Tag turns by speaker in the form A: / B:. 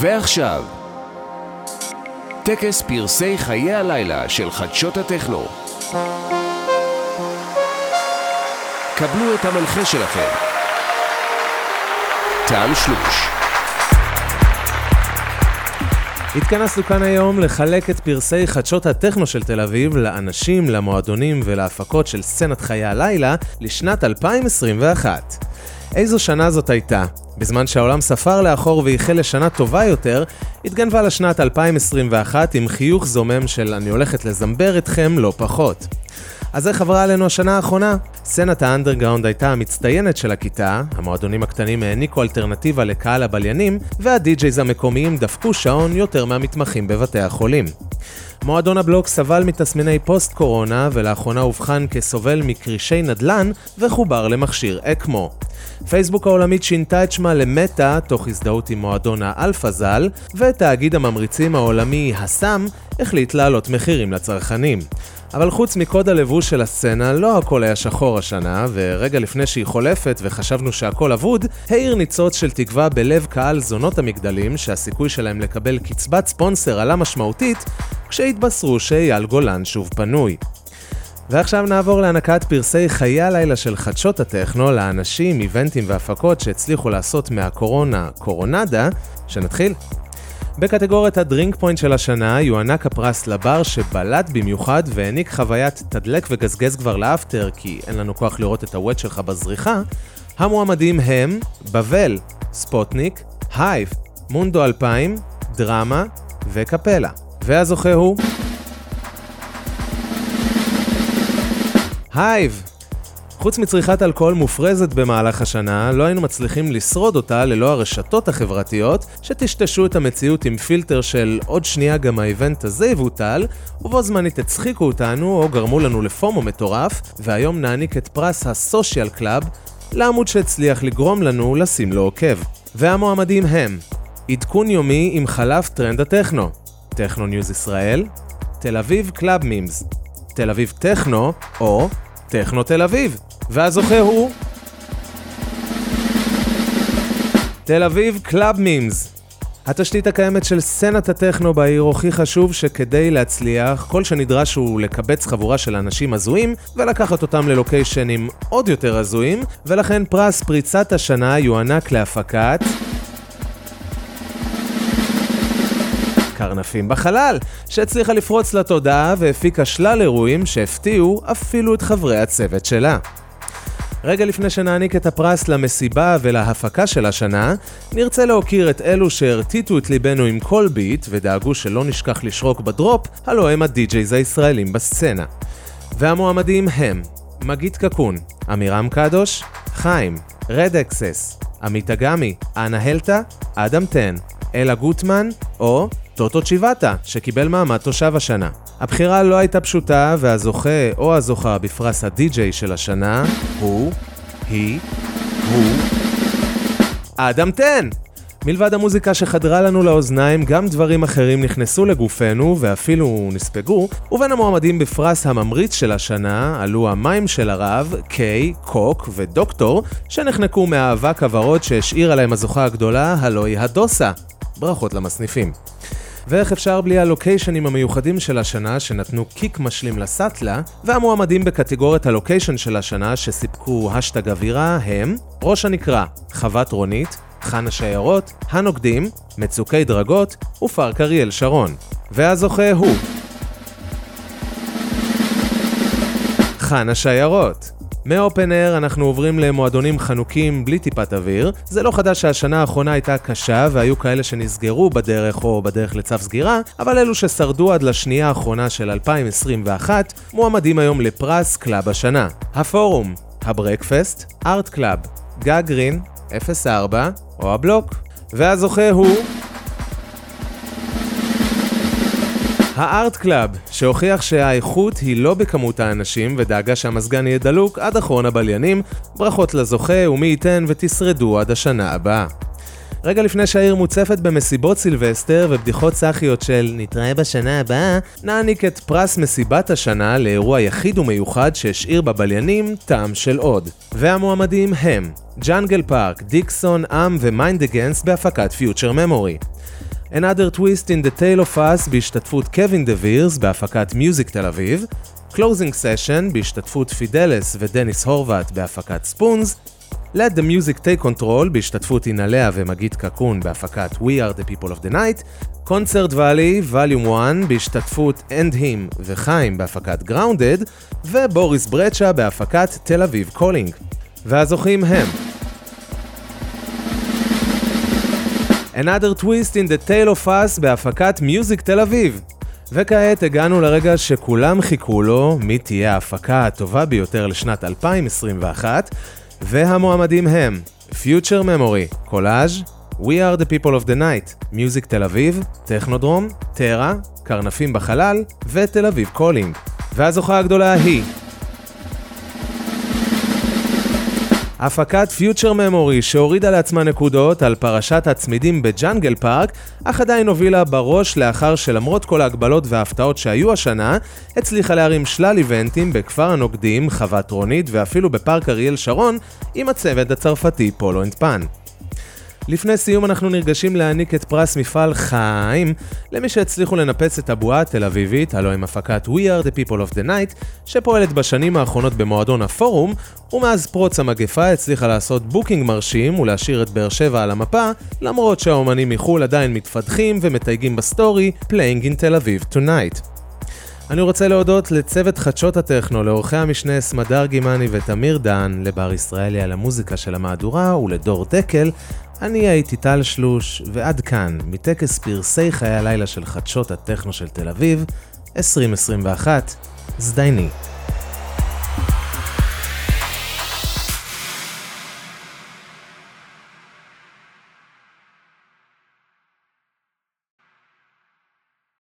A: ועכשיו, טקס פרסי חיי הלילה של חדשות הטכנו. קבלו את המנחה שלכם, טעם שלוש.
B: התכנסנו כאן היום לחלק את פרסי חדשות הטכנו של תל אביב לאנשים, למועדונים ולהפקות של סצנת חיי הלילה לשנת 2021. איזו שנה זאת הייתה? בזמן שהעולם ספר לאחור וייחל לשנה טובה יותר, התגנבה לשנת 2021 עם חיוך זומם של אני הולכת לזמבר אתכם לא פחות. אז איך עברה עלינו השנה האחרונה? סצנת האנדרגראונד הייתה המצטיינת של הכיתה, המועדונים הקטנים העניקו אלטרנטיבה לקהל הבליינים, והדי-ג'ייז המקומיים דפקו שעון יותר מהמתמחים בבתי החולים. מועדון הבלוק סבל מתסמיני פוסט-קורונה, ולאחרונה אובחן כסובל מקרישי נדל"ן, וחובר למכשיר אקמו. פייסבוק העולמית שינתה את שמה למטא, תוך הזדהות עם מועדון האלפא ז"ל, ותאגיד הממריצים העולמי הסאם החליט להעלות מחירים לצרכנים. אבל חוץ מקוד הלבוש של הסצנה, לא הכל היה שחור השנה, ורגע לפני שהיא חולפת וחשבנו שהכל אבוד, העיר ניצוץ של תקווה בלב קהל זונות המגדלים, שהסיכוי שלהם לקבל קצבת ספונסר עלה משמעותית, כשהתבשרו שאייל גולן שוב פנוי. ועכשיו נעבור להענקת פרסי חיי הלילה של חדשות הטכנו לאנשים, איבנטים והפקות שהצליחו לעשות מהקורונה קורונדה, שנתחיל. בקטגוריית ה drink point של השנה יוענק הפרס לבר שבלט במיוחד והעניק חוויית תדלק וגזגז כבר ל after כי אין לנו כוח לראות את הווט שלך בזריחה. המועמדים הם בבל, ספוטניק, הייב, מונדו 2000, דרמה וקפלה. והזוכה הוא... הייב! חוץ מצריכת אלכוהול מופרזת במהלך השנה, לא היינו מצליחים לשרוד אותה ללא הרשתות החברתיות, שטשטשו את המציאות עם פילטר של עוד שנייה גם ה event הזה יבוטל, ובו זמנית הצחיקו אותנו או גרמו לנו ל FOMO מטורף, והיום נעניק את פרס ה social club לעמוד שהצליח לגרום לנו לשים לו עוקב. והמועמדים הם עדכון יומי עם חלף טרנד הטכנו, Techno News Israel, תל אביב Club Memes, תל אביב טכנו, או טכנו תל אביב. והזוכה הוא... תל אביב Club Memes. התשתית הקיימת של סצנת הטכנו בעיר הוכיחה שוב שכדי להצליח, כל שנדרש הוא לקבץ חבורה של אנשים הזויים ולקחת אותם ללוקיישנים עוד יותר הזויים, ולכן פרס פריצת השנה יוענק להפקת... קרנפים בחלל, שהצליחה לפרוץ לתודעה והפיקה שלל אירועים שהפתיעו אפילו את חברי הצוות שלה. רגע לפני שנעניק את הפרס למסיבה ולהפקה של השנה, נרצה להוקיר את אלו שהרטיטו את ליבנו עם כל ביט ודאגו שלא נשכח לשרוק בדרופ, הלוא הם הדי-ג'ייז הישראלים בסצנה. והמועמדים הם מגית קקון, עמירם קדוש, חיים, Red Axes, עמית אגמי, אנה הלטה, אדם טן, אלה גוטמן או טוטו צ'יבאטה, שקיבל מעמד תושב השנה. הבחירה לא הייתה פשוטה, והזוכה או הזוכה בפרס הדי-ג'יי של השנה הוא, היא, הוא, אדם טן! מלבד המוזיקה שחדרה לנו לאוזניים, גם דברים אחרים נכנסו לגופנו ואפילו נספגו, ובין המועמדים בפרס הממריץ של השנה עלו המים של הרב, קיי, קוק ודוקטור, שנחנקו מהאבק הוורוד שהשאירה להם הזוכה הגדולה, הלואי הדוסה. ברכות למסניפים. ואיך אפשר בלי הלוקיישנים המיוחדים של השנה שנתנו קיק משלים לסאטלה, והמועמדים בקטגוריית הלוקיישן של השנה שסיפקו השטג אווירה הם ראש הנקרה, חוות רונית, חן השיירות, הנוקדים, מצוקי דרגות ופארק אריאל שרון. והזוכה הוא חן השיירות. מ open air אנחנו עוברים למועדונים חנוקים בלי טיפת אוויר. זה לא חדש שהשנה האחרונה הייתה קשה והיו כאלה שנסגרו בדרך או בדרך לצו סגירה, אבל אלו ששרדו עד לשנייה האחרונה של 2021 מועמדים היום לפרס club השנה. הפורום, ה Breakfast, Art Club, גג Green, 04 או הבלוק. והזוכה הוא... ה Art Club, שהוכיח שהאיכות היא לא בכמות האנשים ודאגה שהמזגן יהיה דלוק עד אחרון הבליינים, ברכות לזוכה ומי ייתן ותשרדו עד השנה הבאה. רגע לפני שהעיר מוצפת במסיבות סילבסטר ובדיחות סאחיות של נתראה בשנה הבאה, נעניק את פרס מסיבת השנה לאירוע יחיד ומיוחד שהשאיר בבליינים טעם של עוד. והמועמדים הם Jungle Park, דיקסון, Âme ו Mind Against בהפקת Future Memory. Another Twist in the Tale of Us בהשתתפות Kevin de Vries בהפקת Music תל אביב, Closing Session בהשתתפות Fideles ודניס הורווט בהפקת ספונס, Let the Music Take Control בהשתתפות Innellea ומגית קקון בהפקת We are the People of the Night, קונצרט Valley Volume 1 בהשתתפות אנד הים וחיים בהפקת Grounded, ו Boris Brejcha בהפקת תל אביב Calling. והזוכים הם Another Twist in the Tale of Us בהפקת Music תל אביב. וכעת הגענו לרגע שכולם חיכו לו, מי תהיה ההפקה הטובה ביותר לשנת 2021, והמועמדים הם Future Memory, קולאז', We are the people of the night, Music תל אביב, טכנודרום, טרה, קרנפים בחלל ותל אביב Calling. והזוכה הגדולה היא הפקת Future Memory שהורידה לעצמה נקודות על פרשת הצמידים ב Jungle Park, אך עדיין הובילה בראש לאחר שלמרות כל ההגבלות וההפתעות שהיו השנה, הצליחה להרים שלל איבנטים בכפר הנוקדים, חוות רונית ואפילו בפארק אריאל שרון, עם הצוות הצרפתי Polo & Pan. לפני סיום אנחנו נרגשים להעניק את פרס מפעל חיים למי שהצליחו לנפץ את הבועה התל אביבית, הלוא הם הפקת We are the people of the night, שפועלת בשנים האחרונות במועדון הפורום, ומאז פרוץ המגפה הצליחה לעשות booking מרשים ולהשאיר את באר שבע על המפה, למרות שהאומנים מחו"ל עדיין מתפתחים ומתייגים בסטורי Playing in תל אביב tonight. אני רוצה להודות לצוות חדשות הטכנו, לאורחי המשנה סמדר גימני ותמיר דן, לבר ישראלי על המוזיקה של המהדורה ולדור דקל אני הייתי טל שלוש, ועד כאן, מטקס פרסי חיי הלילה של חדשות הטכנו של תל אביב, 2021, זדייני.